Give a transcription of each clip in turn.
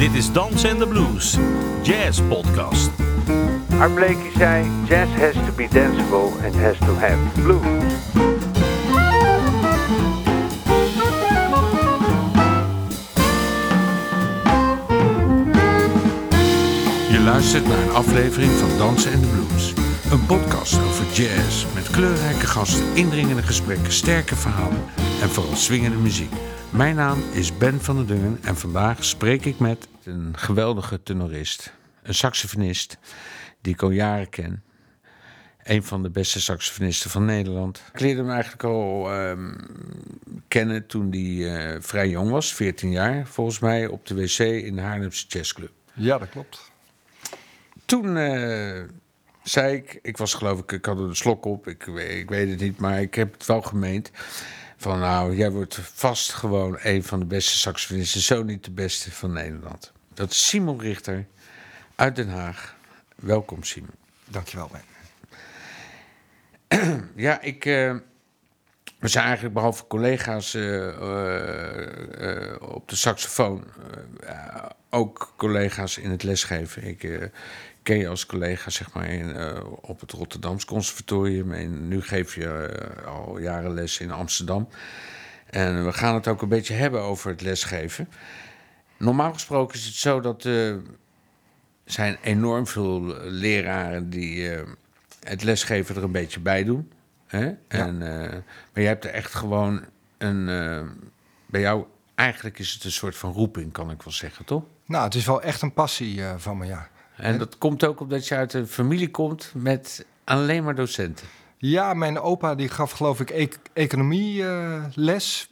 Dit is Dans en de Blues, Jazz Podcast. Art Blakey zei: Jazz has to be danceable and has to have blues. Je luistert naar een aflevering van Dansen en de Blues. Een podcast over jazz met kleurrijke gasten, indringende gesprekken, sterke verhalen en vooral swingende muziek. Mijn naam is Ben van der Dungen en vandaag spreek ik met een geweldige tenorist, een saxofonist die ik al jaren ken. Een van de beste saxofonisten van Nederland. Ik leerde hem eigenlijk al ehm, kennen toen hij eh, vrij jong was, 14 jaar volgens mij, op de wc in de Haarlemse Jazzclub. Ja, dat klopt. Toen eh, zei ik, ik was geloof ik, ik had een slok op, ik, ik weet het niet, maar ik heb het wel gemeend. Van nou, jij wordt vast gewoon een van de beste saxofonisten, zo niet de beste van Nederland. Dat is Simon Richter uit Den Haag. Welkom Simon. Dankjewel, Ben. Ja, ik. eh, we zijn eigenlijk behalve collega's eh, eh, op de saxofoon ook collega's in het lesgeven. Ik ken je als collega zeg maar in, op het Rotterdams Conservatorium en nu geef je al jaren les in Amsterdam. En we gaan het ook een beetje hebben over het lesgeven. Normaal gesproken is het zo dat eh, er zijn enorm veel leraren die eh, het lesgeven er een beetje bij doen. Hè? En, eh, maar je hebt er echt gewoon een. bij jou, eigenlijk is het een soort van roeping, kan ik wel zeggen, toch? Nou, het is wel echt een passie van me, ja. En dat komt ook omdat je uit een familie komt met alleen maar docenten. Ja, mijn opa die gaf geloof ik e economieles.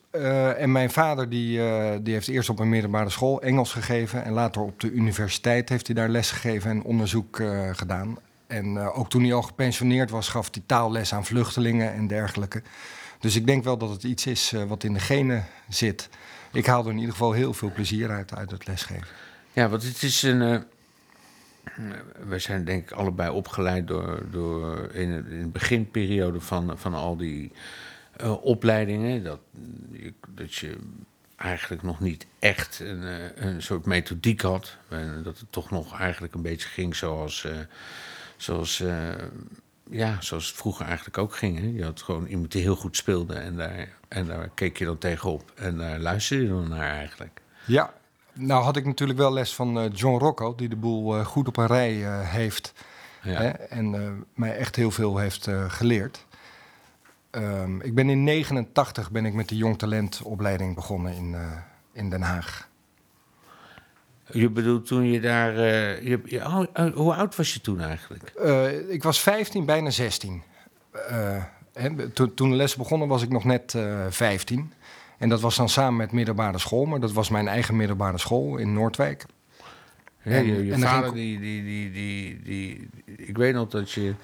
En mijn vader die, eh, die heeft eerst op een middelbare school Engels gegeven. En later op de universiteit heeft hij daar les gegeven en onderzoek eh, gedaan. En eh, ook toen hij al gepensioneerd was, gaf hij taalles aan vluchtelingen en dergelijke. Dus ik denk wel dat het iets is eh, wat in de genen zit. Ik haal er in ieder geval heel veel plezier uit, uit het lesgeven. Ja, want het is een. eh, we zijn denk ik allebei opgeleid door, door in de beginperiode van, van al die eh, opleidingen. Dat, je, dat je eigenlijk nog niet echt een, eh, een soort methodiek had. En dat het toch nog eigenlijk een beetje ging zoals, eh, zoals, eh, ja, zoals het vroeger eigenlijk ook ging. Hè? Je had gewoon iemand die heel goed speelde en daar, en daar keek je dan tegenop. En daar luisterde je dan naar eigenlijk. Ja, nou had ik natuurlijk wel les van eh, John Rocco, die de boel eh, goed op een rij eh, heeft. Ja. Hè, en eh, mij echt heel veel heeft eh, geleerd. Ehm, ik ben in 89 ben ik met de Jong Talent opleiding begonnen in, eh, in Den Haag. Je bedoelt toen je daar. eh, je, je- oh, oh, hoe oud was je toen eigenlijk? Eh, ik was 15, bijna 16. Eh, hè, toen, toen de les begonnen was ik nog net eh 15. En dat was dan samen met middelbare school, maar dat was mijn eigen middelbare school in Noordwijk. Ja, En- je je en vader, ging die, die, die, die, die. Ik weet nog dat je.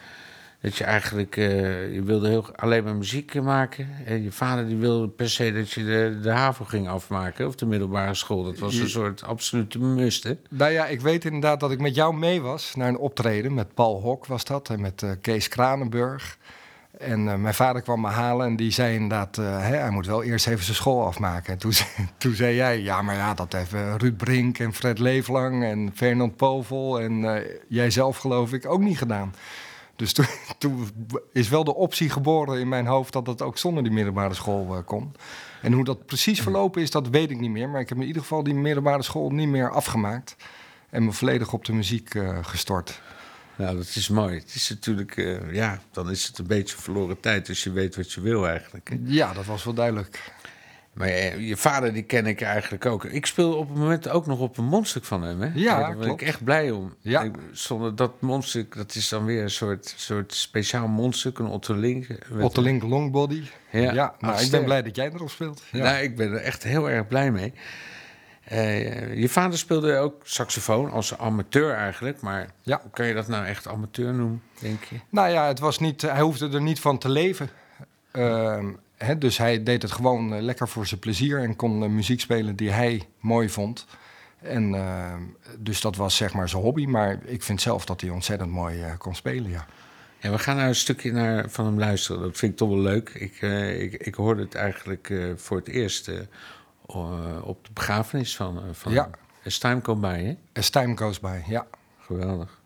Dat je eigenlijk. eh, je wilde heel, alleen maar muziek maken. En je vader die wilde per se dat je de, de HAVO ging afmaken. Of de middelbare school. Dat was een soort absolute must, hè? Nou ja, ik weet inderdaad dat ik met jou mee was naar een optreden. Met Paul Hok was dat en met eh, Kees Kranenburg. En eh, mijn vader kwam me halen en die zei inderdaad... hè, hij moet wel eerst even zijn school afmaken. En toen, toen zei jij, ja, maar ja, dat hebben Ruud Brink en Fred Leeflang... en Fernand Povel en eh, jij zelf geloof ik ook niet gedaan. Dus toen, toen is wel de optie geboren in mijn hoofd... dat het ook zonder die middelbare school eh, kon. En hoe dat precies verlopen is, dat weet ik niet meer. Maar ik heb in ieder geval die middelbare school niet meer afgemaakt. En me volledig op de muziek eh, gestort. Nou, dat is mooi. Het is natuurlijk. eh, ja, dan is het een beetje verloren tijd. Dus je weet wat je wil eigenlijk. hè? Ja, dat was wel duidelijk. Maar je vader, die ken ik eigenlijk ook. Ik speel op het moment ook nog op een mondstuk van hem. Hè? Ja, Daar ben klopt. ik echt blij om. Ja. Ik, zonder dat mondstuk, dat is dan weer een soort, soort speciaal mondstuk, een Otto Link. met- Otto Link Longbody. Ja, Ja, nou, ik ben blij dat jij erop speelt. Ja. Nou, ik ben er echt heel erg blij mee. Eh, je vader speelde ook saxofoon als amateur eigenlijk. Maar Ja. kan je dat nou echt amateur noemen, denk je? Nou ja, het was niet, hij hoefde er niet van te leven. Ehm, hè, dus hij deed het gewoon eh, lekker voor zijn plezier en kon eh, muziek spelen die hij mooi vond. En ehm, dus dat was zeg maar zijn hobby. Maar ik vind zelf dat hij ontzettend mooi eh, kon spelen, ja. Ja, we gaan nou een stukje naar, van hem luisteren. Dat vind ik toch wel leuk. Ik, eh, ik, ik hoorde het eigenlijk eh, voor het eerst eh, op de begrafenis van, eh, van Ja. As time goes by, hè? As Time Goes By, ja. Geweldig.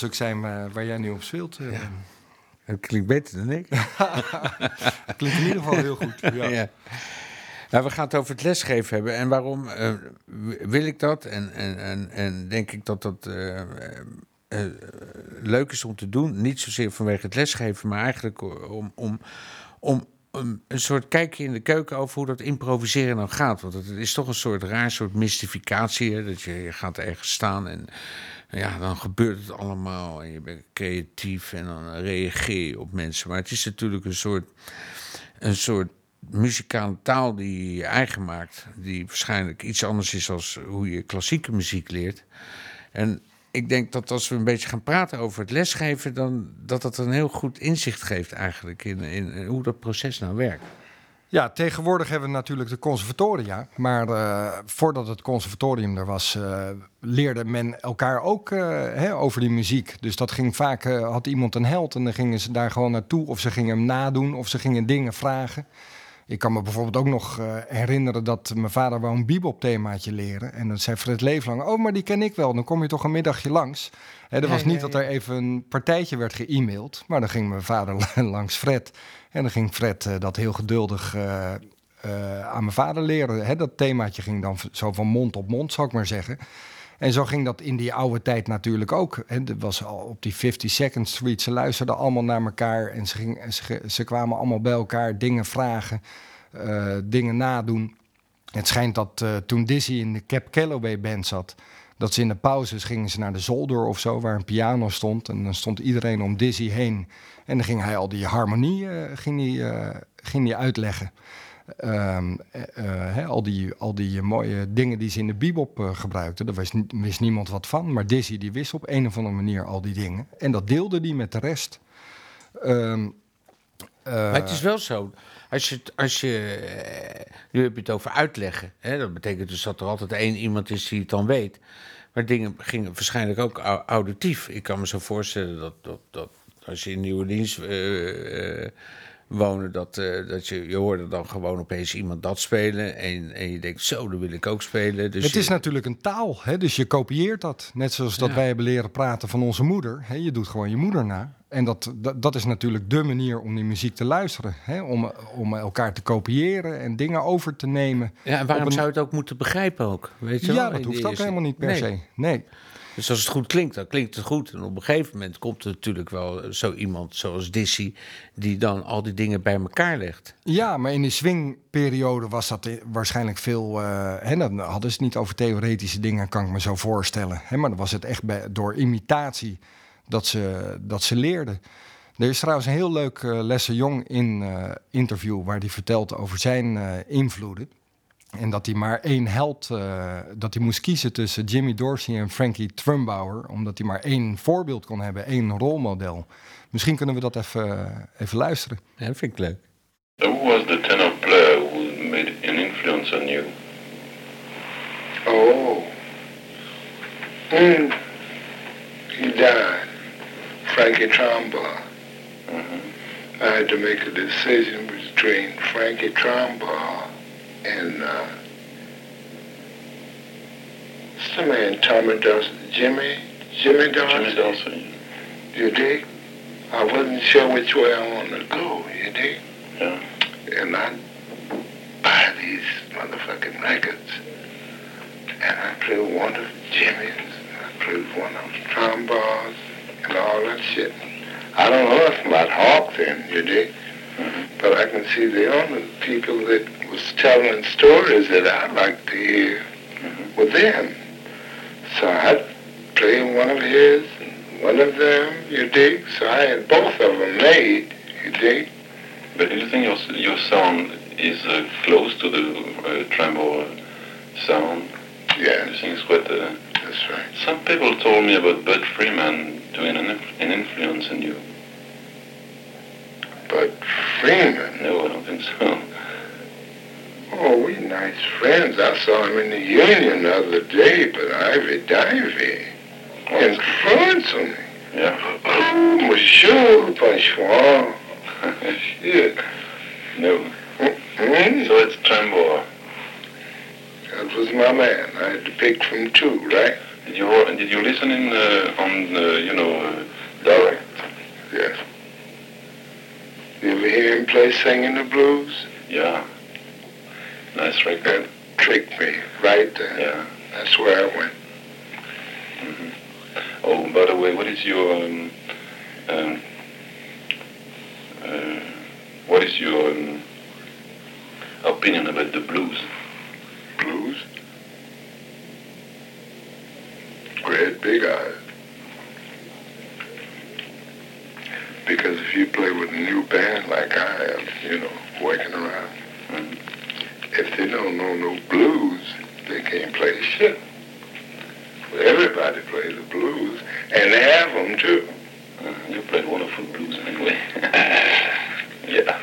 Het mondstuk zijn waar jij nu op speelt. eh. Dat klinkt beter dan ik. Klinkt in ieder geval heel goed. Ja. Ja. Nou, we gaan het over het lesgeven hebben. En waarom eh, wil ik dat? En, en, en, en denk ik dat dat eh, leuk is om te doen. Niet zozeer vanwege het lesgeven, maar eigenlijk om, om, om, om een soort kijkje in de keuken over hoe dat improviseren nou gaat. Want het is toch een soort raar soort mystificatie. Hè? Dat je, je gaat ergens staan en ja, dan gebeurt het allemaal. En je bent creatief en dan reageer je op mensen. Maar het is natuurlijk een soort een soort muzikale taal die je eigen maakt. Die waarschijnlijk iets anders is als hoe je klassieke muziek leert. En ik denk dat als we een beetje gaan praten over het lesgeven, dan dat dat een heel goed inzicht geeft eigenlijk in, in hoe dat proces nou werkt. Ja, tegenwoordig hebben we natuurlijk de conservatoria. Maar eh, voordat het conservatorium er was, eh, leerde men elkaar ook eh, hè, over die muziek. Dus dat ging vaak, had iemand een held en dan gingen ze daar gewoon naartoe. Of ze gingen hem nadoen, of ze gingen dingen vragen. Ik kan me bijvoorbeeld ook nog herinneren dat mijn vader wou een bibop-themaatje leren. En dan zei Fred Leeflang, oh, maar die ken ik wel. Dan kom je toch een middagje langs. Hè, er was niet dat er even een partijtje werd ge-mailed. Maar dan ging mijn vader langs Fred. En dan ging Fred eh, dat heel geduldig eh, eh, aan mijn vader leren. Hè, dat themaatje ging dan zo van mond op mond, zou ik maar zeggen. En zo ging dat in die oude tijd natuurlijk ook. Hè. Was al op die 52nd Street. Ze luisterden allemaal naar elkaar en ze, ging, ze, ze kwamen allemaal bij elkaar dingen vragen, dingen nadoen. Het schijnt dat toen Dizzy in de Cap Calloway band zat, dat ze in de pauzes gingen ze naar de zolder of zo, waar een piano stond. En dan stond iedereen om Dizzy heen. En dan ging hij al die harmonie eh, ging hij, eh, ging hij uitleggen. Ehm, eh, al, die, al die mooie dingen die ze in de bebop gebruikten, daar wist, wist niemand wat van. Maar Dizzy die wist op een of andere manier al die dingen. En dat deelde hij met de rest. Ehm, eh, Maar het is wel zo. Als je, als je nu heb je het over uitleggen. Hè? Dat betekent dus dat er altijd één iemand is die het dan weet. Maar dingen gingen waarschijnlijk ook au- auditief. Ik kan me zo voorstellen dat, dat, dat als je in New Orleans eh, eh, woonde, dat, eh, dat je, je hoorde dan gewoon opeens iemand dat spelen. En, en je denkt, zo, dat wil ik ook spelen. Dus het je- is natuurlijk een taal, hè, dus je kopieert dat. Net zoals dat Ja. wij hebben leren praten van onze moeder. Hè, je doet gewoon je moeder na. En dat, dat, dat is natuurlijk de manier om die muziek te luisteren. Hè, om, om elkaar te kopiëren en dingen over te nemen. ja, en waarom een- zou je het ook moeten begrijpen ook? Weet je wel? Ja, In dat hoeft ook eerste- helemaal niet per Nee. se. Nee. Dus als het goed klinkt, dan klinkt het goed. En op een gegeven moment komt er natuurlijk wel zo iemand zoals Dizzy... die dan al die dingen bij elkaar legt. Ja, maar in die swingperiode was dat waarschijnlijk veel. eh hè, dan hadden ze het niet over theoretische dingen, kan ik me zo voorstellen. Hè, maar dan was het echt bij, door imitatie dat ze, dat ze leerden. Er is trouwens een heel leuk eh Lesse Jong in eh, interview waar hij vertelt over zijn eh, invloeden. En dat hij maar één held, eh, dat hij moest kiezen tussen Jimmy Dorsey en Frankie Trumbauer, omdat hij maar één voorbeeld kon hebben, één rolmodel. Misschien kunnen we dat even, even luisteren. Ja, dat vind ik leuk. Who was the tenor player who made an influence on you? Oh. Mm. He died. Frankie Tromba. I had to make a decision between Frankie Tromba and uh, what's the man Tommy Dawson, Jimmy, Jimmy Dawson. Jimmy Dawson. You dig? I wasn't sure which way I wanted to go. You dig? Yeah. and I buy these motherfucking records. And I play one of Jimmy's, and I play one of trombones, and all that shit. I don't know nothing about Hawk then, you dig? But I can see the only people that was telling stories that I liked to hear were them. So I played one of his, and one of them, you dig? So I had both of them made, you dig? But do you think your, your sound is uh, close to the uh, sound? Yeah. Do you think it's quite uh, That's right. Some people told me about Bud Freeman doing an, inf- an influence on you. But Freeman, No, I don't think so. oh, we nice friends. I saw him in the Union the other day, but Ivy Divey influence on me. Yeah. Oh, monsieur, bonsoir. Shit. No. Hmm? So it's Trembor. That was my man. I had to pick from two, right? Did you did you listen in uh, on uh, you know uh, direct? Yes. You ever hear him play singing the blues? Yeah. Nice record. That tricked me right there. Yeah. That's where I went. Oh, by the way, what is your um, um, uh, what is your um, opinion about the blues? Blues? Great big eyes. Because if you play with a new band like I am, you know, working around, Mhm. if they don't know no blues, they can't play shit. Well, everybody plays the blues, and they have them too. Uh, you played wonderful blues anyway. yeah.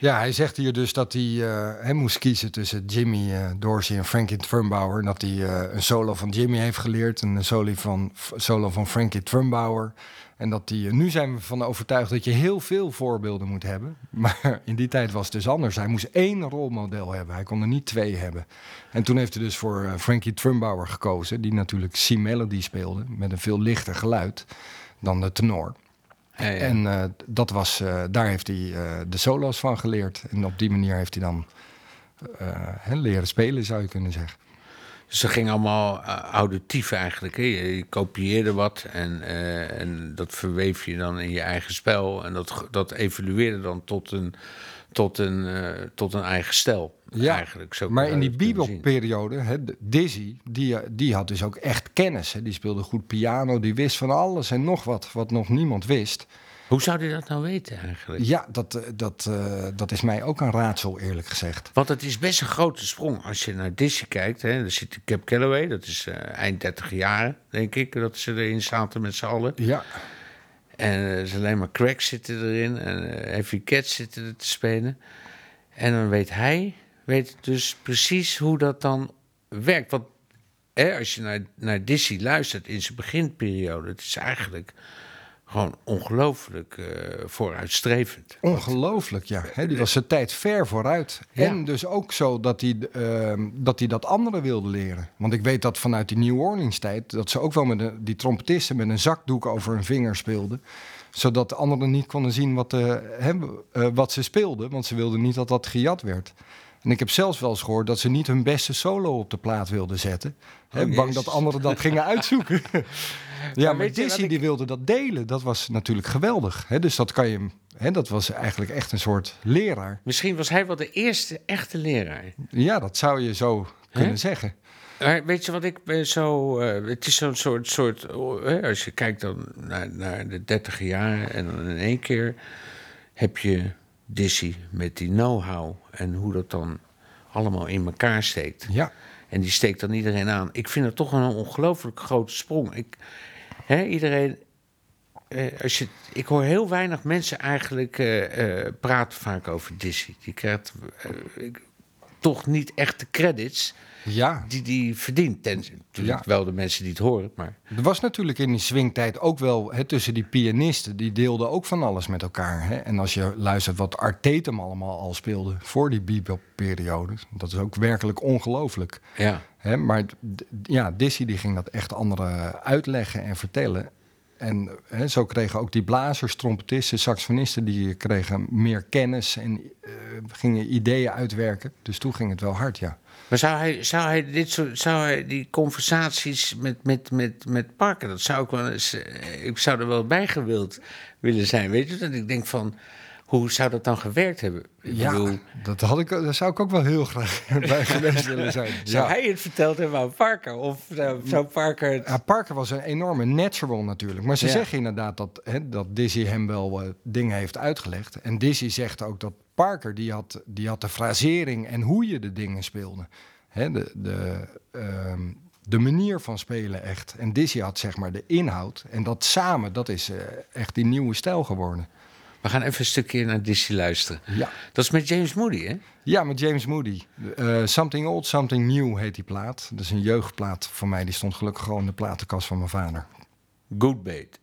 Ja, hij zegt hier dus dat hij, hij moest kiezen tussen Jimmy eh, Dorsey en Frankie Trumbauer. Dat hij eh, een solo van Jimmy heeft geleerd en een solo van, solo van Frankie Trumbauer. En dat hij, nu zijn we van overtuigd dat je heel veel voorbeelden moet hebben. Maar in die tijd was het dus anders. Hij moest één rolmodel hebben. Hij kon er niet twee hebben. En toen heeft hij dus voor Frankie Trumbauer gekozen. Die natuurlijk C-Melody speelde met een veel lichter geluid dan de tenor. Ja, ja. En eh, dat was, eh, daar heeft hij eh, de solo's van geleerd. En op die manier heeft hij dan leren spelen, zou je kunnen zeggen. Dus ze ging allemaal auditief eigenlijk. Hè? Je, je kopieerde wat en, en dat verweef je dan in je eigen spel. En dat, dat evolueerde dan tot een, tot een, eh, tot een eigen stijl. eigenlijk. Zo maar in die het kunnen zien. bebop-periode, hè, de- Dizzy, die, eh, die had dus ook echt kennis. Hè. Die speelde goed piano, die wist van alles en nog wat, wat nog niemand wist. Hoe zou hij dat nou weten eigenlijk? Ja, dat, eh, dat, dat is mij ook een raadsel, eerlijk gezegd. Want het is best een grote sprong als je naar Dizzy kijkt. Hè, dan zit Cap Calloway, dat is eind 30 jaar, denk ik, dat ze erin zaten met z'n allen. Ja, En eh, er is alleen maar cracks zitten erin en eh, heavy cats zitten er te spelen. En dan weet hij, weet dus precies hoe dat dan werkt. Want hè, als je naar, naar Dizzy luistert in zijn beginperiode, het is eigenlijk gewoon ongelooflijk eh, vooruitstrevend. ongelooflijk, ja. Die was zijn tijd ver vooruit. Ja. En dus ook zo dat hij, ehm, dat hij dat anderen wilde leren. Want ik weet dat vanuit die New Orleans tijd... dat ze ook wel met die trompetisten met een zakdoek over hun vinger speelden. Zodat de anderen niet konden zien wat, eh, eh, wat ze speelden. Want ze wilden niet dat dat gejat werd. En ik heb zelfs wel eens gehoord dat ze niet hun beste solo op de plaat wilden zetten. Hè, bang dat anderen dat gingen uitzoeken. ja, maar, Dizzy ik- die wilde dat delen. Dat was natuurlijk geweldig. Hè? Dus dat kan je. Hè, dat was eigenlijk echt een soort leraar. Misschien was hij wel de eerste echte leraar. Ja, dat zou je zo kunnen zeggen. Maar weet je wat ik ben zo. eh, het is zo'n soort. soort hè, als je kijkt dan naar, naar de dertig jaar en dan in één keer heb je Dizzy met die know-how en hoe dat dan allemaal in elkaar steekt. Ja. En die steekt dan iedereen aan. Ik vind het toch een ongelooflijk grote sprong. Ik, hè, iedereen. eh, als je, ik hoor heel weinig mensen eigenlijk eh, eh, praten vaak over Dizzy. Die krijgt eh, ik- toch niet echt de credits Ja. die die verdient. En natuurlijk Ja. wel de mensen die het horen, maar... Er was natuurlijk in die swingtijd ook wel hè, tussen die pianisten. Die deelden ook van alles met elkaar. Hè? En als je luistert wat Art Tatum allemaal al speelde voor die bebop-periode. Dat is ook werkelijk ongelooflijk. Ja. Hè, maar ja, Dizzy die ging dat echt anderen uitleggen en vertellen. En hè, zo kregen ook die blazers, trompetisten, saxofonisten... die kregen meer kennis en eh, gingen ideeën uitwerken. Dus toen ging het wel hard, ja. Maar zou hij, zou hij dit soort, zou hij die conversaties met, met, met, met Parker, dat zou ik wel eh, ik zou er wel bij gewild willen zijn, weet je? Dat ik denk van, hoe zou dat dan gewerkt hebben? Ik Ja, bedoel, dat, had ik, daar zou ik ook wel heel graag bij geweest willen zijn. zou Ja. hij het verteld hebben aan Parker? Of zou, Parker het... Ja, Parker was een enorme natural natuurlijk. Maar ze Ja. zeggen inderdaad dat, hè, dat Dizzy hem wel eh, dingen heeft uitgelegd. En Dizzy zegt ook dat Parker, die had, die had de frasering en hoe je de dingen speelde. Hè, de, de, ehm, de manier van spelen echt. En Dizzy had zeg maar de inhoud. En dat samen, dat is eh, echt die nieuwe stijl geworden. We gaan even een stukje naar Dizzy luisteren. Ja. Dat is met James Moody, hè? Ja, met James Moody. Eh, something Old, Something New heet die plaat. Dat is een jeugdplaat van mij. Die stond gelukkig gewoon in de platenkast van mijn vader. Good bait.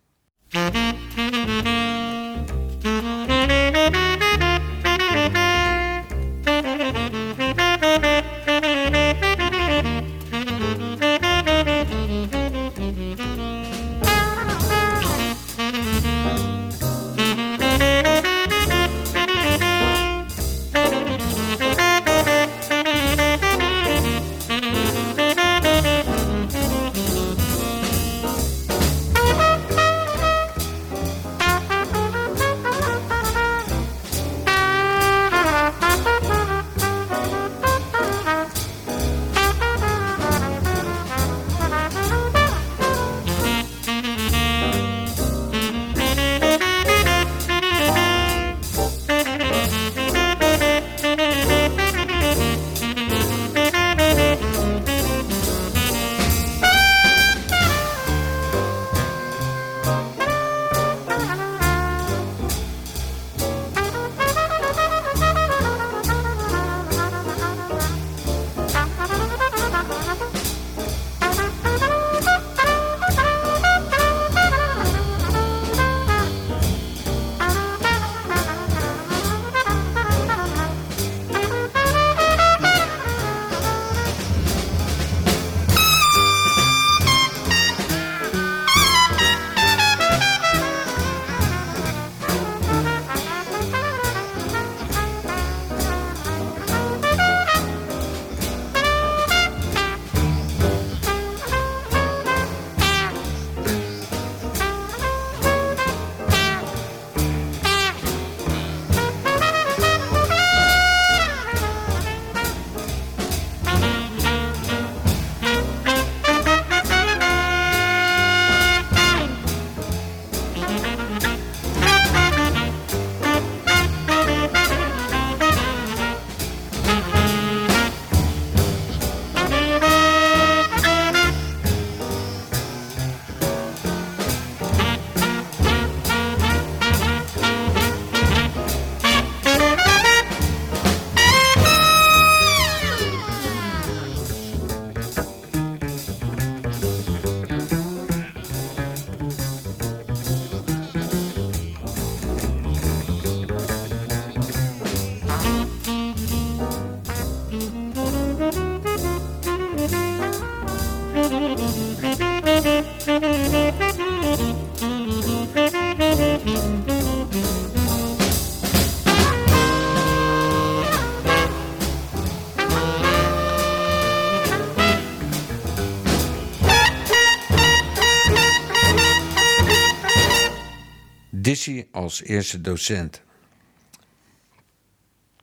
Als eerste docent.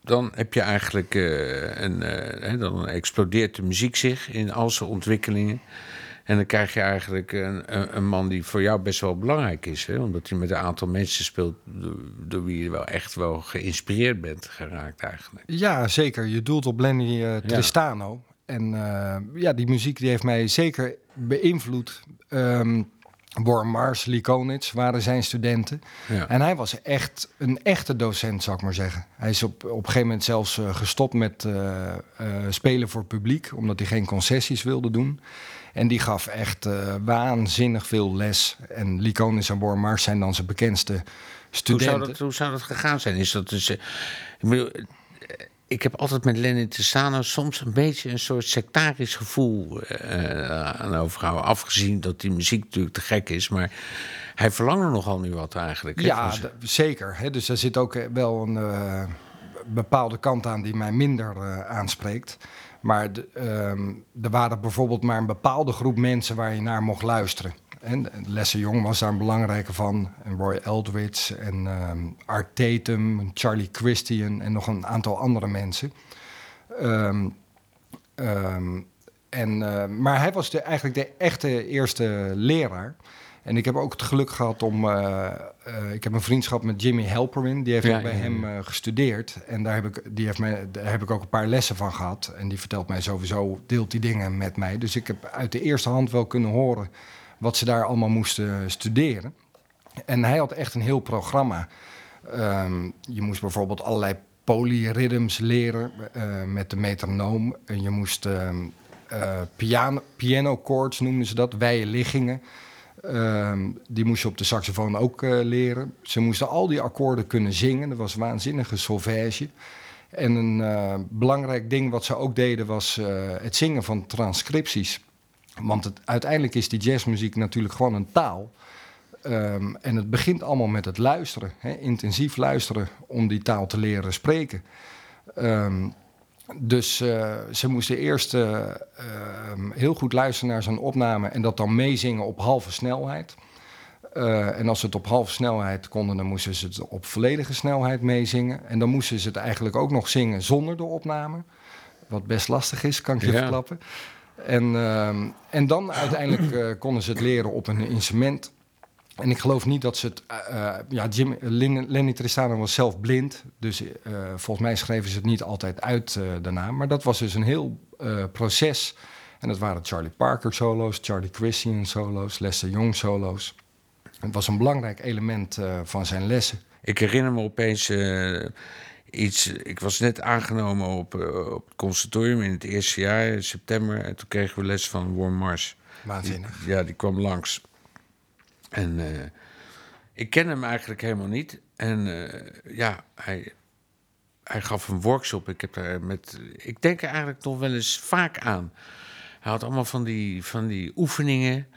Dan heb je eigenlijk eh, een. eh, hè, dan explodeert de muziek zich in al zijn ontwikkelingen. En dan krijg je eigenlijk een, een, man die voor jou best wel belangrijk is. Hè? Omdat hij met een aantal mensen speelt. door, wie je wel echt wel geïnspireerd bent geraakt, eigenlijk. Ja, zeker. Je doelt op Lenny eh, Tristano. En ja, die muziek die heeft mij zeker beïnvloed. Ehm Born Mars, waren zijn studenten. Ja. En hij was echt een echte docent, zou ik maar zeggen. Hij is op, op een gegeven moment zelfs eh, gestopt met eh, eh, spelen voor publiek, omdat hij geen concessies wilde doen. En die gaf echt waanzinnig veel les. En Lee Konitz en Born Mars zijn dan zijn bekendste Hoe studenten. zou, dat, hoe zou dat gegaan zijn? Is dat dus, ik, bedoel, ik heb altijd met Lenny Tessano soms een beetje een soort sectarisch gevoel eh, aan overgehouden. Afgezien dat die muziek natuurlijk te gek is. Maar hij verlangt er nogal nu wat eigenlijk. Ja, zeker. Hè? Dus er zit ook eh, wel een eh, bepaalde kant aan die mij minder aanspreekt. Maar de, ehm, er waren bijvoorbeeld maar een bepaalde groep mensen waar je naar mocht luisteren. En Lesse Jong was daar een belangrijke van. En Roy Eldridge en ehm, Art Tatum, Charlie Christian en nog een aantal andere mensen. Ehm, ehm, en, eh, maar hij was de, eigenlijk de echte eerste leraar. En ik heb ook het geluk gehad om. eh, eh, ik heb een vriendschap met Jimmy Halperin. Die heeft Ja, ook bij ja, ja. hem gestudeerd. En daar heb, ik, die heeft mij, daar heb ik ook een paar lessen van gehad. En die vertelt mij sowieso, deelt die dingen met mij. Dus ik heb uit de eerste hand wel kunnen horen wat ze daar allemaal moesten studeren. En hij had echt een heel programma. Ehm, je moest bijvoorbeeld allerlei polyrhythms leren eh, met de metronoom. En je moest ehm, eh, piano, piano chords noemden ze dat, wijde liggingen. Ehm, die moest je op de saxofoon ook eh, leren. Ze moesten al die akkoorden kunnen zingen. Dat was waanzinnige solfège. En een belangrijk ding wat ze ook deden was het zingen van transcripties. Want het, uiteindelijk is die jazzmuziek natuurlijk gewoon een taal. Ehm, en het begint allemaal met het luisteren, hè, intensief luisteren om die taal te leren spreken. Ehm, dus eh, ze moesten eerst eh, ehm, heel goed luisteren naar zo'n opname en dat dan meezingen op halve snelheid. Eh, en als ze het op halve snelheid konden, dan moesten ze het op volledige snelheid meezingen. En dan moesten ze het eigenlijk ook nog zingen zonder de opname. Wat best lastig is, kan ik je Ja. verklappen. En, ehm, en dan uiteindelijk eh, konden ze het leren op een instrument. En ik geloof niet dat ze het. eh, eh, ja, Jim, Lenny Tristano was zelf blind. Dus volgens mij schreven ze het niet altijd uit daarna. Maar dat was dus een heel proces. En dat waren Charlie Parker solo's, Charlie Christian solo's, Lester Young solo's. Het was een belangrijk element van zijn lessen. Ik herinner me opeens iets. Ik was net aangenomen op, eh, op het conservatorium in het eerste jaar, in september. En toen kregen we les van Warren Mars. Waanzinnig. Ja, die kwam langs. En eh, ik ken hem eigenlijk helemaal niet. En eh, ja, hij, hij gaf een workshop. Ik, heb daar met, ik denk er eigenlijk nog wel eens vaak aan. Hij had allemaal van die, van die oefeningen.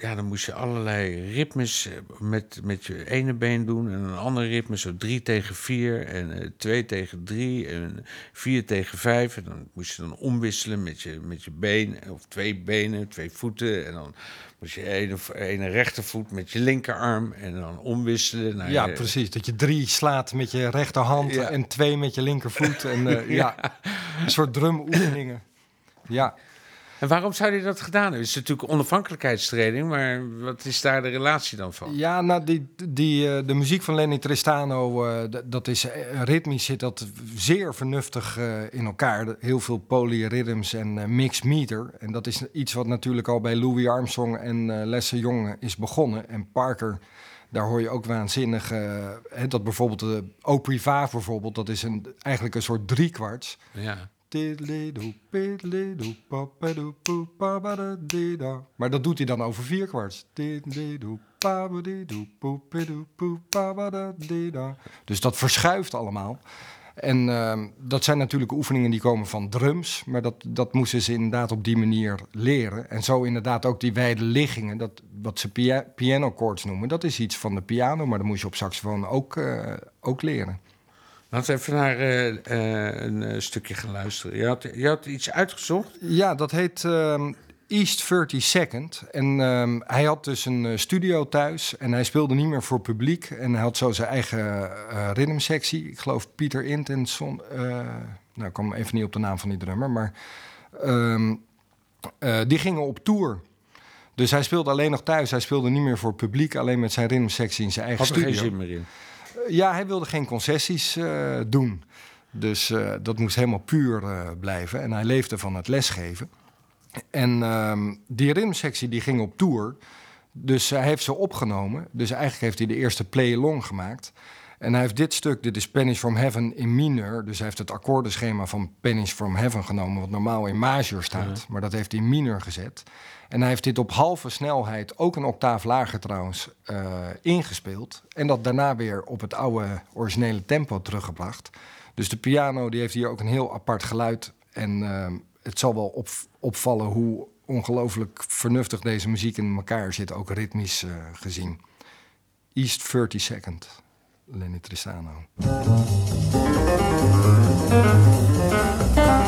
Ja, dan moest je allerlei ritmes eh, met, met je ene been doen. En een ander ritme, zo drie tegen vier. En eh, twee tegen drie. En vier tegen vijf. En dan moest je dan omwisselen met je, met je been. Of twee benen, twee voeten. En dan moest je ene, ene rechtervoet met je linkerarm. En dan omwisselen. naar Ja, je- precies. Dat je drie slaat met je rechterhand Ja. en twee met je linkervoet. En, eh, ja. Een soort drumoefeningen. Ja. En waarom zou hij dat gedaan hebben? Het is natuurlijk onafhankelijkheidstraining, maar wat is daar de relatie dan van? Ja, nou, die, die, eh, de muziek van Lenny Tristano, eh, dat is eh, ritmisch zit dat zeer vernuftig in elkaar. Heel veel polyrhythms en mixed meter. En dat is iets wat natuurlijk al bij Louis Armstrong en Lester Young is begonnen. En Parker, daar hoor je ook waanzinnig, hè, dat bijvoorbeeld de O Priva bijvoorbeeld, dat is een, eigenlijk een soort driekwarts. Ja. Maar dat doet hij dan over vierkwarts. Dus dat verschuift allemaal. En ehm, dat zijn natuurlijk oefeningen die komen van drums. Maar dat, dat moesten ze inderdaad op die manier leren. En zo inderdaad ook die wijde liggingen, dat, wat ze pia piano chords noemen. Dat is iets van de piano, maar dat moest je op saxofoon ook, eh, ook leren. Laten we even naar eh, eh, een eh, stukje gaan luisteren. Je had, je had iets uitgezocht? Ja, dat heet ehm, East 32nd. En ehm, hij had dus een studio thuis en hij speelde niet meer voor publiek. En hij had zo zijn eigen eh rhythmsectie. Ik geloof Pieter Int en Son... nou, ik kom even niet op de naam van die drummer, maar... ehm, eh, die gingen op tour. Dus hij speelde alleen nog thuis. Hij speelde niet meer voor publiek, alleen met zijn rhythmsectie in zijn eigen Had er studio. geen zin meer in. Ja, hij wilde geen concessies eh, doen. Dus eh, dat moest helemaal puur eh, blijven. En hij leefde van het lesgeven. En ehm, die rimsectie die ging op tour. Dus hij heeft ze opgenomen. Dus eigenlijk heeft hij de eerste play-along gemaakt. En hij heeft dit stuk, dit is Pennies from Heaven in mineur. Dus hij heeft het akkoordenschema van Pennies from Heaven genomen... wat normaal in major staat. Maar dat heeft hij in mineur gezet. En hij heeft dit op halve snelheid, ook een octaaf lager trouwens, eh, ingespeeld. En dat daarna weer op het oude originele tempo teruggebracht. Dus de piano die heeft hier ook een heel apart geluid. En eh, het zal wel op, opvallen hoe ongelooflijk vernuftig deze muziek in elkaar zit, ook ritmisch eh, gezien. East 32nd, Lenny Tristano. Ja,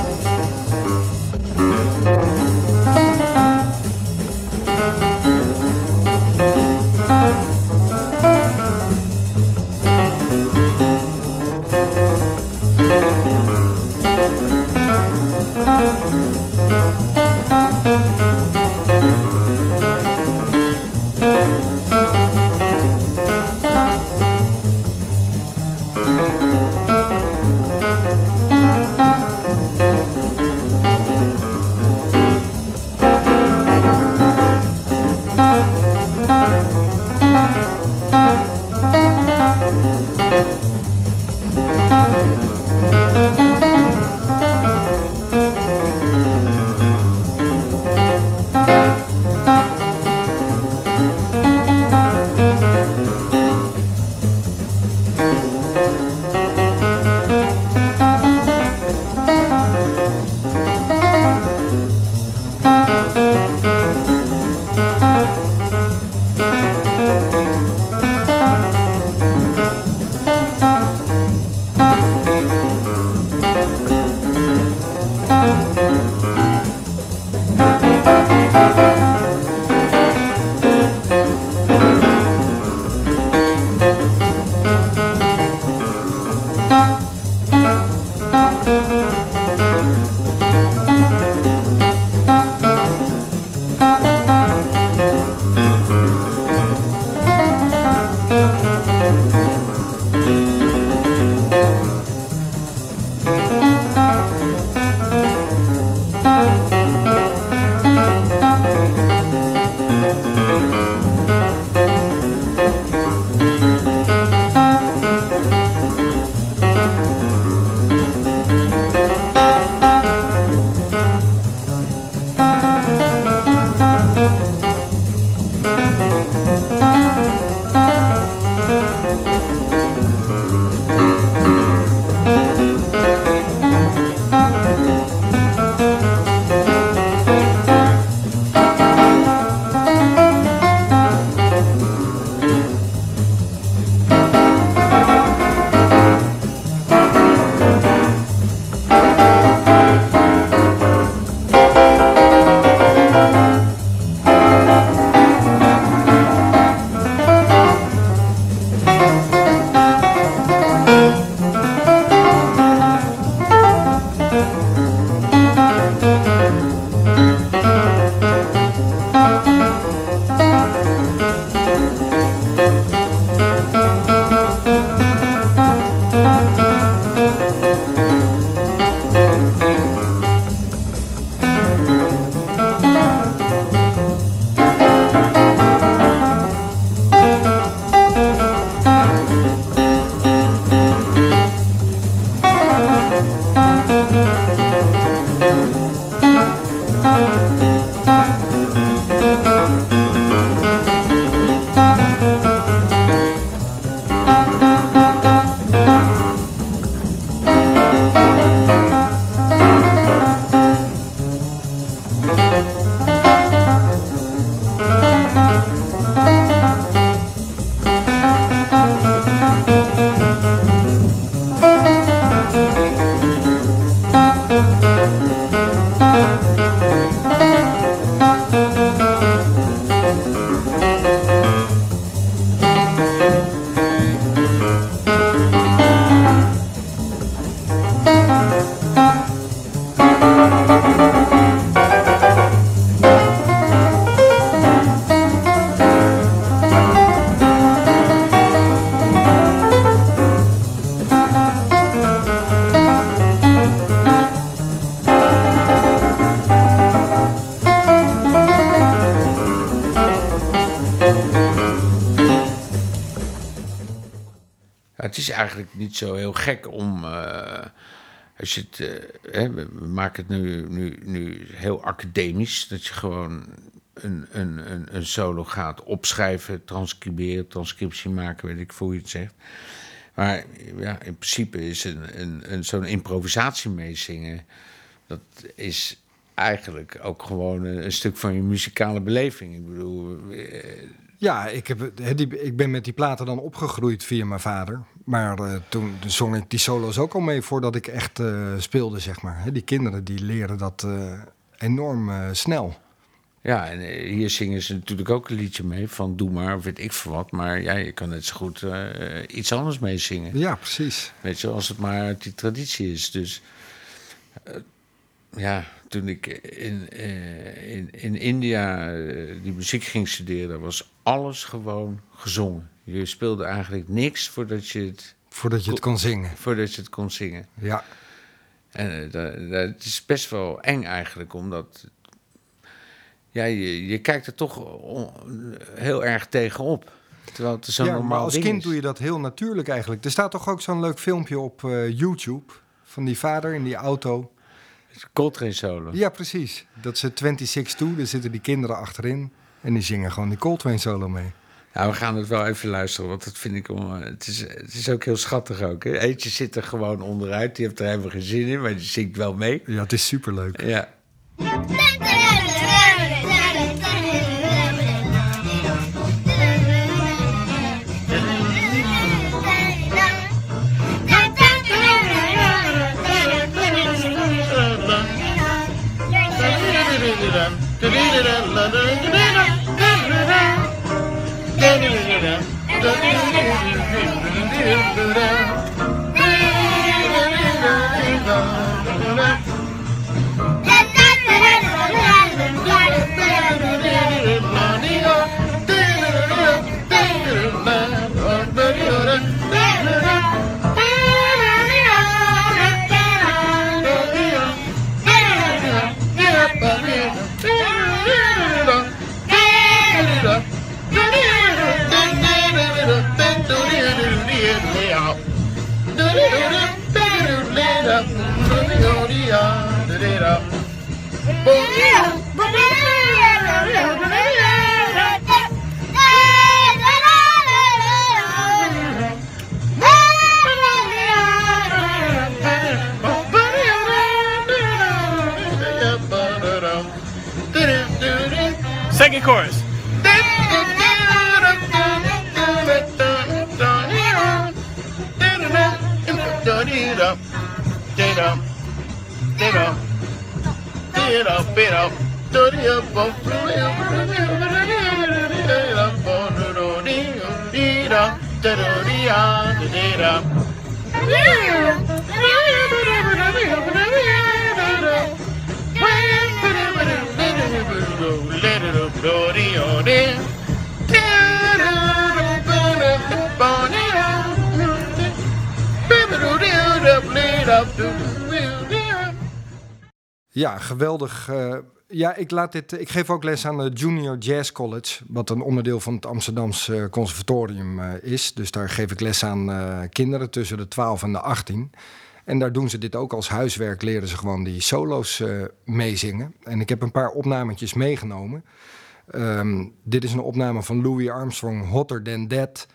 is eigenlijk niet zo heel gek om. eh, als je het, eh, hè, we maken het nu, nu, nu heel academisch. Dat je gewoon een, een, een, een solo gaat opschrijven, transcriberen, transcriptie maken, weet ik hoe je het zegt. Maar ja, in principe is een, een, een, zo'n improvisatie meezingen. Dat is eigenlijk ook gewoon een, stuk van je muzikale beleving. Ik bedoel, eh, Ja, ik, heb, ik ben met die platen dan opgegroeid via mijn vader. Maar eh, toen zong ik die solo's ook al mee voordat ik echt eh, speelde, zeg maar. Die kinderen die leren dat eh, enorm snel. Ja, en hier zingen ze natuurlijk ook een liedje mee van Doe maar, weet ik veel wat. Maar ja, je kan net zo goed iets anders mee zingen. Ja, precies. Weet je, als het maar uit die traditie is. Dus ja, toen ik in, in, in India die muziek ging studeren, was alles gewoon gezongen. Je speelde eigenlijk niks voordat je het, Voordat je het kon zingen. voordat je het kon zingen. Ja, En eh, dat, is best wel eng eigenlijk, omdat ja, je, je kijkt er toch on- heel erg tegenop. Terwijl het zo'n ja normaal maar als kind is. doe je dat heel natuurlijk eigenlijk. Er staat toch ook zo'n leuk filmpje op eh, YouTube van die vader in die auto. Coltrane solo. Ja, precies. Dat ze 26 daar zitten die kinderen achterin. En die zingen gewoon die Coltrane solo mee. Ja, we gaan het wel even luisteren, want dat vind ik... om- Het is, het is ook heel schattig ook. Hè? Eentje zit er gewoon onderuit, die heeft er helemaal geen zin in, maar die zingt wel mee. Ja, het is superleuk. Ja. Ja, geweldig. eh, ja, ik, laat dit, ik geef ook les aan de Junior Jazz College, wat een onderdeel van het Amsterdamse Conservatorium eh, is. Dus daar geef ik les aan eh, kinderen tussen de 12 en de 18. En daar doen ze dit ook als huiswerk, leren ze gewoon die solo's meezingen. En ik heb een paar opnametjes meegenomen. Ehm, dit is een opname van Louis Armstrong, Hotter Than That.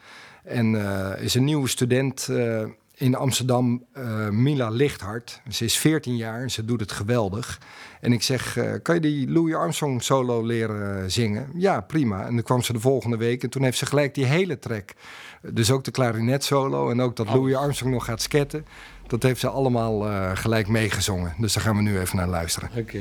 En is een nieuwe student in Amsterdam, eh, Mila Lichthart. Ze is 14 jaar en ze doet het geweldig. En ik zeg, eh, kan je die Louis Armstrong solo leren zingen? Ja, prima. En dan kwam ze de volgende week en toen heeft ze gelijk die hele track. Dus ook de klarinet solo en ook dat Louis Armstrong nog gaat sketten. Dat heeft ze allemaal eh, gelijk meegezongen. Dus daar gaan we nu even naar luisteren. Oké.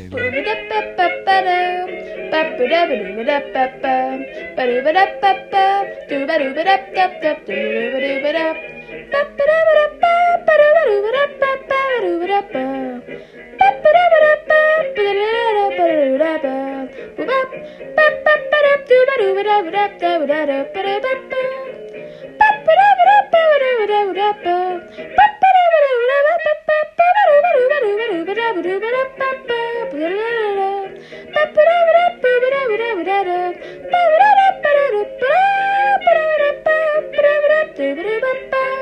Bye.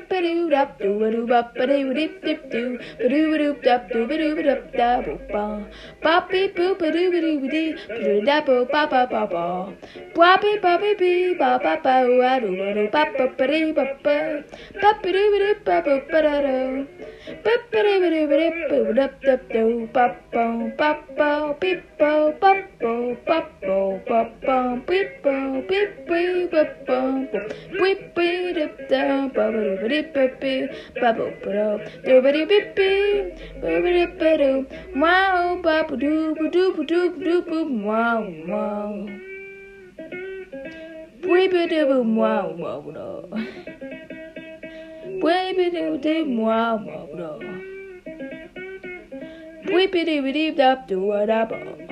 doo dap doo a doo bap a doo dip dip doo ba doo a doo dap doo ba doo ba dap da bo ba poppy boo ba doo ba doo ba dee ba doo da bo ba ba ba ba poppy poppy bee ba ba ba a doo a doo ba ba ba dee ba ba ba ba doo ba doo ba ba ba da doo ba ba doo ba doo ba dee ba ba dap dap doo ba ba ba ba beep bo ba bo ba bo ba ba beep bo beep beep ba ba beep beep da ba ba doo ba dee Wow, babu doop doop doop doop wow wow. Baby doop wow wow no. Baby doop doop wow wow no. Baby doop doop doop doop doop.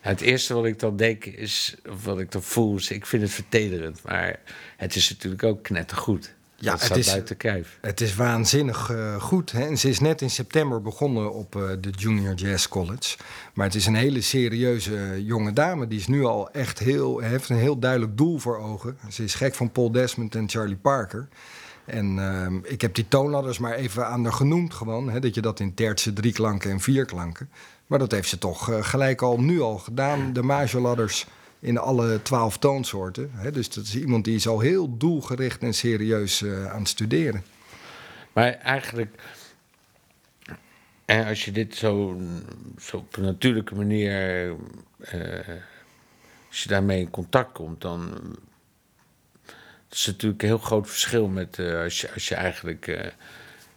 Het eerste wat ik dan denk is, of wat ik dan voel, is ik vind het vertederend. Maar het is natuurlijk ook knettergoed. Ja, dat het is- buiten kijf. Het is waanzinnig eh, goed. Hè? En ze is net in september begonnen op eh, de Junior Jazz College. Maar het is een hele serieuze eh, jonge dame. Die is nu al echt heel, heeft een heel duidelijk doel voor ogen. Ze is gek van Paul Desmond en Charlie Parker. En ehm, ik heb die toonladders maar even aan haar genoemd gewoon. Hè? Dat je dat in tertsen, drieklanken en vierklanken. Maar dat heeft ze toch gelijk al nu al gedaan. De majoladders in alle twaalf toonsoorten. Hè? Dus dat is iemand die is al heel doelgericht en serieus eh, aan het studeren. Maar eigenlijk, en als je dit zo, zo op een natuurlijke manier, eh, als je daarmee in contact komt, dan dat is natuurlijk een heel groot verschil met eh, als, je, als je eigenlijk eh, eh,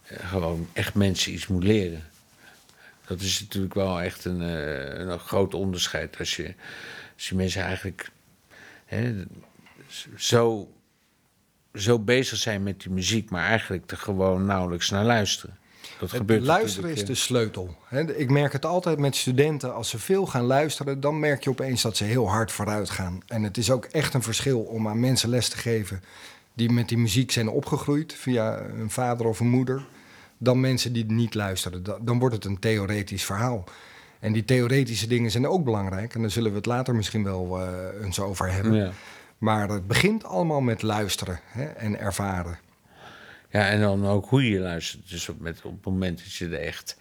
gewoon echt mensen iets moet leren. Dat is natuurlijk wel echt een, eh, een groot onderscheid. Als je, als je mensen eigenlijk hè, zo zo bezig zijn met die muziek, maar eigenlijk er gewoon nauwelijks naar luisteren. Dat Het gebeurt luisteren is de sleutel. Ik merk het altijd met studenten. Als ze veel gaan luisteren, dan merk je opeens dat ze heel hard vooruit gaan. En het is ook echt een verschil om aan mensen les te geven die met die muziek zijn opgegroeid via een vader of een moeder, dan mensen die niet luisteren. Da- Dan wordt het een theoretisch verhaal. En die theoretische dingen zijn ook belangrijk. En daar zullen we het later misschien wel eh, eens over hebben. Ja. Maar het begint allemaal met luisteren hè, en ervaren. Ja, en dan ook hoe je luistert. Dus op, met, op het moment dat je er echt...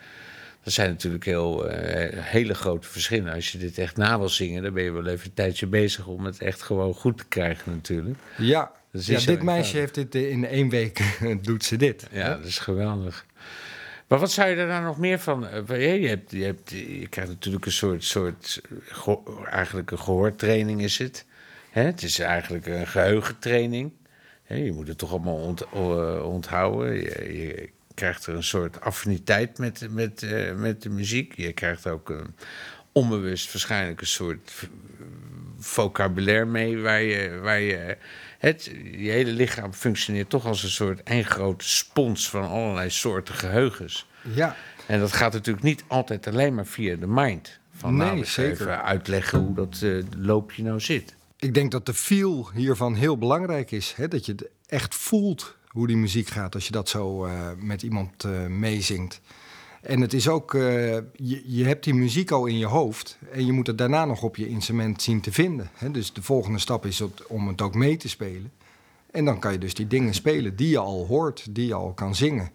Dat zijn natuurlijk heel, eh, hele grote verschillen. Als je dit echt na wil zingen, dan ben je wel even een tijdje bezig om het echt gewoon goed te krijgen natuurlijk. Ja, ja dit meisje heeft dit eh, in één week doet ze dit. Ja, dat is geweldig. Maar wat zou je er nou nog meer van? eh, Je, hebt, je, hebt, je krijgt natuurlijk een soort, soort eh, eigenlijk een gehoortraining is het. Het is eigenlijk een geheugentraining. Je moet het toch allemaal eh, onthouden. Je, krijgt er een soort affiniteit met, met, met de muziek. Je krijgt ook een, onbewust waarschijnlijk een soort vocabulaire mee waar je, waar je het, je hele lichaam functioneert toch als een soort één grote spons van allerlei soorten geheugens. Ja, En dat gaat natuurlijk niet altijd alleen maar via de mind. Van Nee, nou, zeker. even uitleggen hoe dat eh, loopje nou zit. ik denk dat de feel hiervan heel belangrijk is. Hè? Dat je het echt voelt hoe die muziek gaat als je dat zo eh, met iemand eh, meezingt. En het is ook, eh, je, je hebt die muziek al in je hoofd en je moet het daarna nog op je instrument zien te vinden. Hè? Dus de volgende stap is het- om het ook mee te spelen. En dan kan je dus die dingen spelen die je al hoort, die je al kan zingen.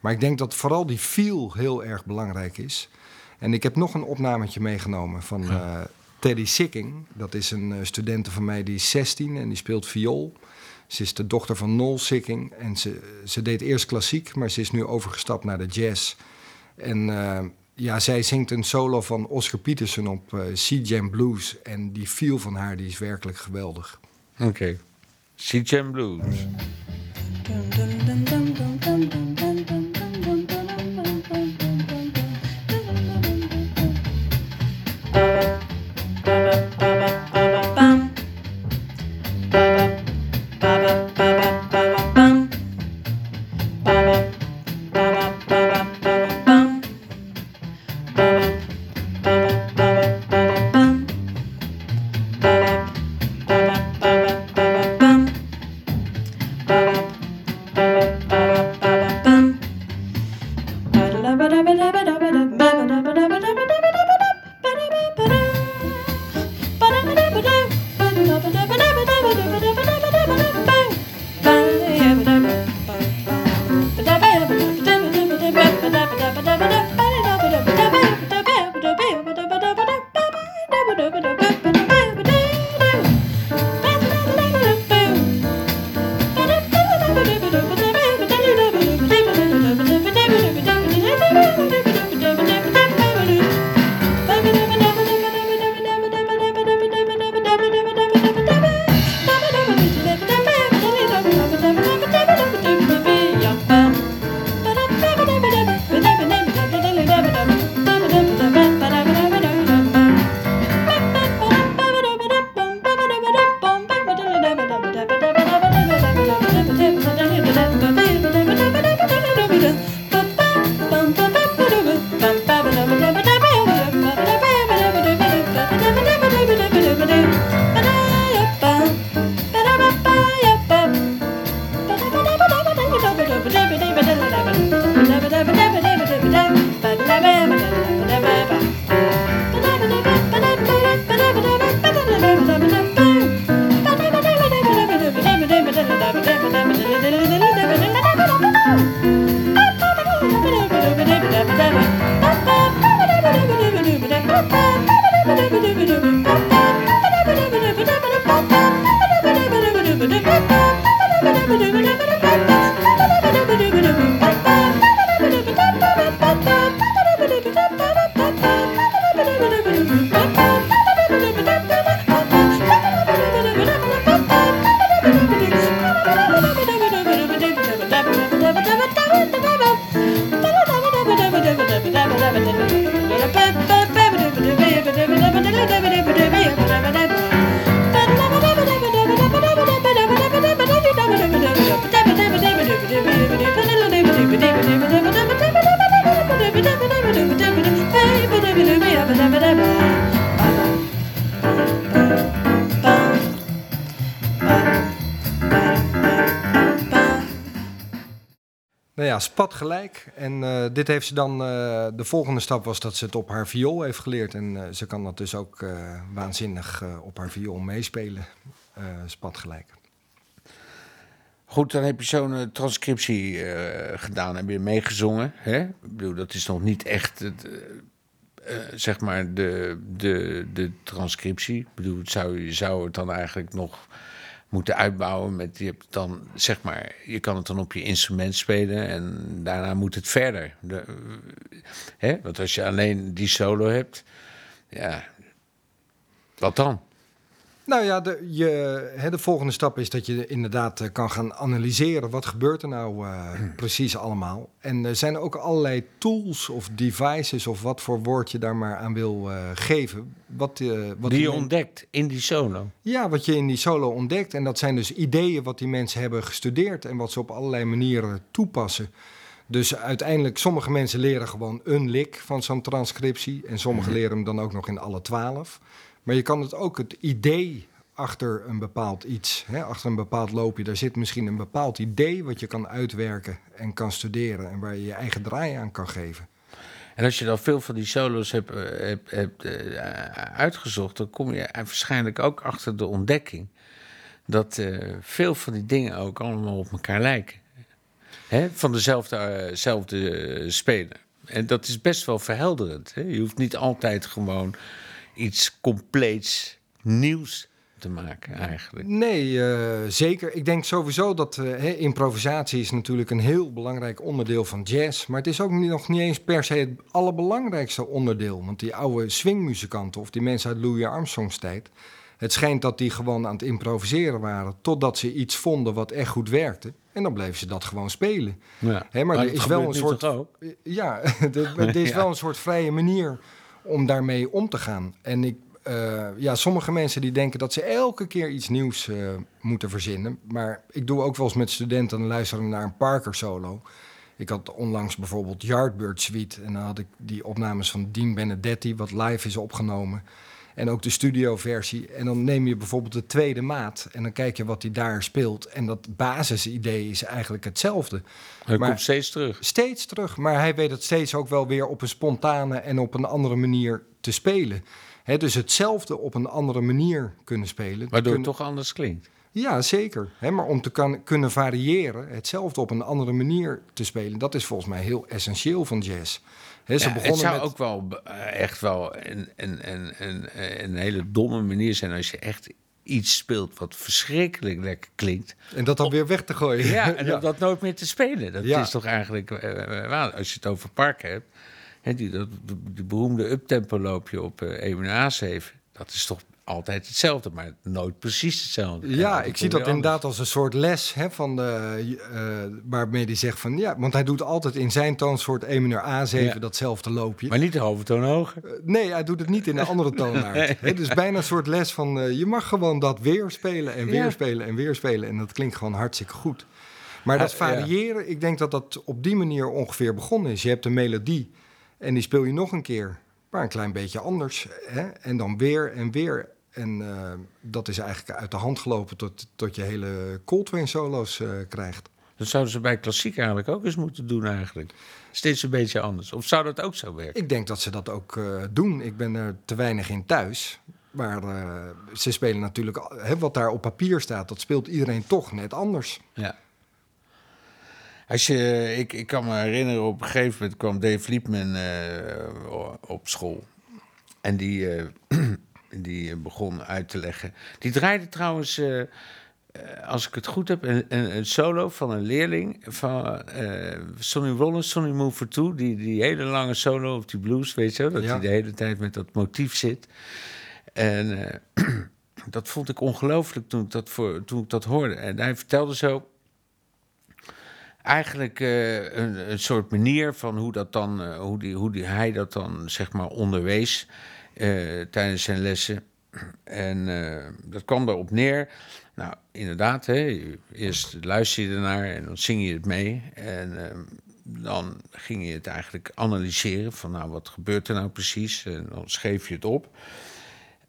Maar ik denk dat vooral die feel heel erg belangrijk is. En ik heb nog een opnametje meegenomen van eh, Teddy Sicking. Dat is een uh, studente van mij die is 16 en die speelt viool. Ze is de dochter van Noel Sicking. En ze, ze deed eerst klassiek, maar ze is nu overgestapt naar de jazz. En uh, ja, zij zingt een solo van Oscar Peterson op uh, C-Jam Blues. En die feel van haar die is werkelijk geweldig. Oké. Okay. C-Jam Blues. Spat gelijk. En eh, dit heeft ze dan. eh, de volgende stap was dat ze het op haar viool heeft geleerd. En eh, ze kan dat dus ook waanzinnig op haar viool meespelen. Spat gelijk. Goed, dan heb je zo'n transcriptie gedaan. Heb je meegezongen. Hè? Ik bedoel, dat is nog niet echt het, zeg maar de, de, de transcriptie. Ik bedoel, zou, je zou het dan eigenlijk nog moeten uitbouwen met je hebt dan zeg maar je kan het dan op je instrument spelen en daarna moet het verder. De, hè? Want als je alleen die solo hebt, ja, wat dan? Nou ja, de, je, hè, de volgende stap is dat je inderdaad eh, kan gaan analyseren. Wat gebeurt er nou eh, precies allemaal? En er zijn ook allerlei tools of devices of wat voor woord je daar maar aan wil eh, geven. Wat, wat Die je ontdekt in die solo. Ja, wat je in die solo ontdekt. En dat zijn dus ideeën wat die mensen hebben gestudeerd en wat ze op allerlei manieren toepassen. Dus uiteindelijk, sommige mensen leren gewoon een lik van zo'n transcriptie. En sommigen leren hem dan ook nog in alle twaalf. Maar je kan het ook het idee achter een bepaald iets, hè, achter een bepaald loopje, daar zit misschien een bepaald idee wat je kan uitwerken en kan studeren. En waar je je eigen draai aan kan geven. En als je dan veel van die solo's hebt, eh, hebt, eh, uitgezocht, dan kom je waarschijnlijk ook achter de ontdekking dat eh, veel van die dingen ook allemaal op elkaar lijken. Hè? Van dezelfde zelfde, eh, speler. En dat is best wel verhelderend. Hè? Je hoeft niet altijd gewoon iets compleets nieuws te maken, eigenlijk. Nee, eh, zeker. Ik denk sowieso dat eh, hè, improvisatie is natuurlijk een heel belangrijk onderdeel van jazz. Maar het is ook niet, nog niet eens per se het allerbelangrijkste onderdeel. Want die oude swingmuzikanten of die mensen uit Louis Armstrongs tijd... Het schijnt dat die gewoon aan het improviseren waren... totdat ze iets vonden wat echt goed werkte. En dan bleven ze dat gewoon spelen. Ja. Hè, maar er dat is wel gebeurt een soort. Ja, er er is Ja. wel een soort vrije manier om daarmee om te gaan. En ik, eh, ja, sommige mensen die denken dat ze elke keer iets nieuws eh, moeten verzinnen. Maar ik doe ook wel eens met studenten luisteren naar een Parker solo. Ik had onlangs bijvoorbeeld Yardbird Suite. En dan had ik die opnames van Dean Benedetti, wat live is opgenomen. En ook de studioversie. En dan neem je bijvoorbeeld de tweede maat. En dan kijk je wat hij daar speelt. En dat basisidee is eigenlijk hetzelfde. Hij Maar- komt steeds terug. Steeds terug, maar hij weet het steeds ook wel weer op een spontane en op een andere manier te spelen. Dus hetzelfde op een andere manier kunnen spelen. Waardoor het toch anders klinkt. Ja, zeker. Maar om te kan, kunnen variëren, hetzelfde op een andere manier te spelen, dat is volgens mij heel essentieel van jazz. Hè, ze Ja, het begonnen zou met... ook wel eh, echt wel een, een, een, een, een hele domme manier zijn als je echt iets speelt wat verschrikkelijk lekker klinkt. En dat dan weer weg te gooien. Ja, en dat nooit meer te spelen. Dat Ja. is toch eigenlijk eh, eh. Als je het over parken hebt, hè, die, dat, die beroemde uptempo loopje op eh e A7, dat is toch altijd hetzelfde, maar nooit precies hetzelfde. Ja, ik zie dat anders. inderdaad als een soort les, hè, van de, eh, waarmee hij zegt van ja, want hij doet altijd in zijn toonsoort E mineur A7 Ja. datzelfde loopje. Maar niet de hoofdtoon hoger. Eh, Nee, hij doet het niet in een andere toonaard. Het is bijna een soort les van eh, je mag gewoon dat weer spelen en weer Ja. spelen en weer spelen. En dat klinkt gewoon hartstikke goed. Maar dat variëren, ik denk dat dat op die manier ongeveer begonnen is. Je hebt een melodie en die speel je nog een keer, maar een klein beetje anders. Hè? En dan weer en weer. En eh, dat is eigenlijk uit de hand gelopen tot, tot je hele Coltrane solo's eh, krijgt. Dat zouden ze bij klassiek eigenlijk ook eens moeten doen eigenlijk. Steeds een beetje anders. Of zou dat ook zo werken? Ik denk dat ze dat ook eh, doen. Ik ben er te weinig in thuis. Maar ze spelen natuurlijk, hè, wat daar op papier staat, dat speelt iedereen toch net anders. Ja. Als je, ik, ik kan me herinneren, op een gegeven moment kwam Dave Liebman op school. En die, die begon uit te leggen. Die draaide trouwens, eh, eh, als ik het goed heb, een, een, een solo van een leerling van eh, Sonny Rollins, Sonny Move for Two. Die, die hele lange solo op die blues, weet je wel. Dat Ja. hij de hele tijd met dat motief zit. En eh, dat vond ik ongelooflijk toen, ik dat voor, toen ik dat hoorde. En hij vertelde zo eigenlijk eh, een, een soort manier van hoe, dat dan, eh, hoe, die, hoe die, hij dat dan zeg maar onderwees eh, tijdens zijn lessen. En eh, dat kwam erop neer. Nou, inderdaad, hè, eerst luister je ernaar en dan zing je het mee. En eh, dan ging je het eigenlijk analyseren van, nou, wat gebeurt er nou precies? En dan schreef je het op.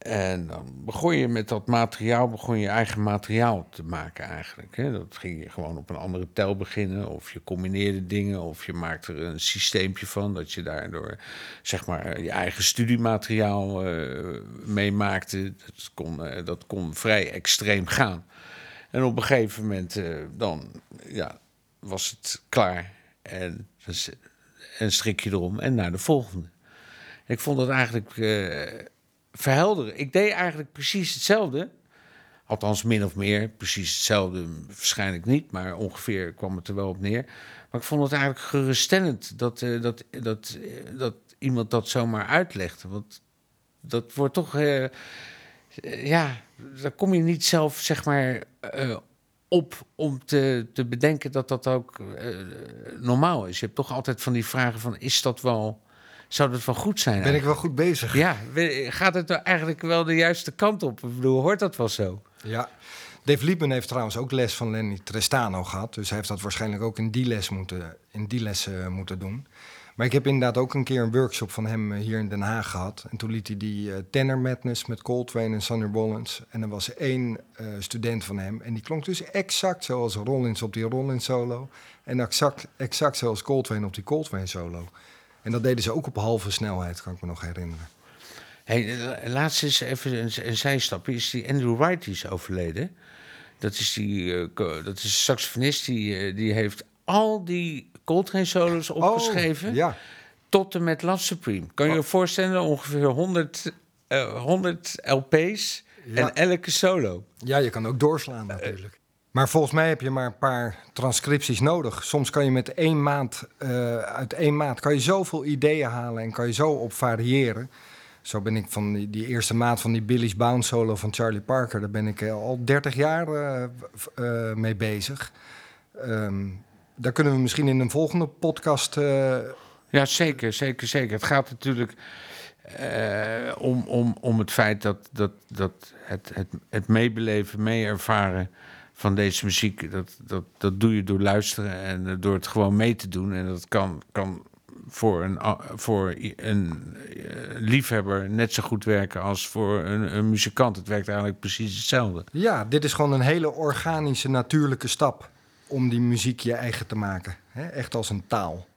En dan begon je met dat materiaal, begon je eigen materiaal te maken eigenlijk. Hè. Dat ging je gewoon op een andere tel beginnen. Of je combineerde dingen, of je maakte er een systeempje van. Dat je daardoor, zeg maar, je eigen studiemateriaal eh mee maakte. Dat kon, eh, dat kon vrij extreem gaan. En op een gegeven moment, eh, dan ja, was het klaar. En een strikje erom en naar de volgende. Ik vond het eigenlijk verhelderen. Ik deed eigenlijk precies hetzelfde. Althans, min of meer. Precies hetzelfde waarschijnlijk niet, maar ongeveer kwam het er wel op neer. Maar ik vond het eigenlijk geruststellend dat, eh, dat, dat, eh, dat iemand dat zomaar uitlegde. Want dat wordt toch. eh, ja, daar kom je niet zelf, zeg maar. op om te, te bedenken dat dat ook normaal is. Je hebt toch altijd van die vragen van... is dat wel... zou dat wel goed zijn? Ben ik wel goed bezig? Ja, gaat het eigenlijk wel de juiste kant op? Ik bedoel, hoort dat wel zo? Ja. Dave Liebman heeft trouwens ook les van Lenny Trestano gehad. Dus hij heeft dat waarschijnlijk ook in die les moeten, in die les, eh, moeten doen. Maar ik heb inderdaad ook een keer een workshop van hem eh, hier in Den Haag gehad. En toen liet hij die eh, Tenor Madness met Coltrane en Sonny Rollins. En er was één student van hem. En die klonk dus exact zoals Rollins op die Rollins solo. En exact, exact zoals Coltrane op die Coltrane solo. En dat deden ze ook op halve snelheid, kan ik me nog herinneren. Hey, laatst is even een, een zijstapje. Is die Andrew Wright die is overleden. Dat is die eh, dat is een saxofonist die, eh, die heeft al die Coltrane solos opgeschreven. Oh, ja. Tot en met Love Supreme. Kan je je voorstellen? Ongeveer 100, eh, 100 LP's Ja. en elke solo. Ja, je kan ook doorslaan natuurlijk. Maar volgens mij heb je maar een paar transcripties nodig. Soms kan je met één maand, eh, uit één maand, kan je zoveel ideeën halen en kan je zo op variëren. Zo ben ik van die, eerste maand van die Billy's Bounce solo van Charlie Parker, daar ben ik eh, al 30 jaar eh, mee bezig. Ehm, daar kunnen we misschien in een volgende podcast. Ja, zeker, zeker, zeker. Het gaat natuurlijk om, om, om het feit dat, dat, dat het, het, het meebeleven, mee ervaren van deze muziek, dat, dat, dat doe je door luisteren en eh, door het gewoon mee te doen. En dat kan, kan voor een, voor een eh, liefhebber net zo goed werken als voor een, een muzikant. Het werkt eigenlijk precies hetzelfde. ja, dit is gewoon een hele organische, natuurlijke stap om die muziek je eigen te maken. Echt als een taal.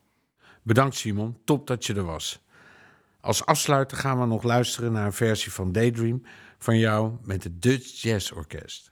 Bedankt Simon, top dat je er was. Als afsluiter gaan we nog luisteren naar een versie van Daydream van jou met het Dutch Jazz Orkest.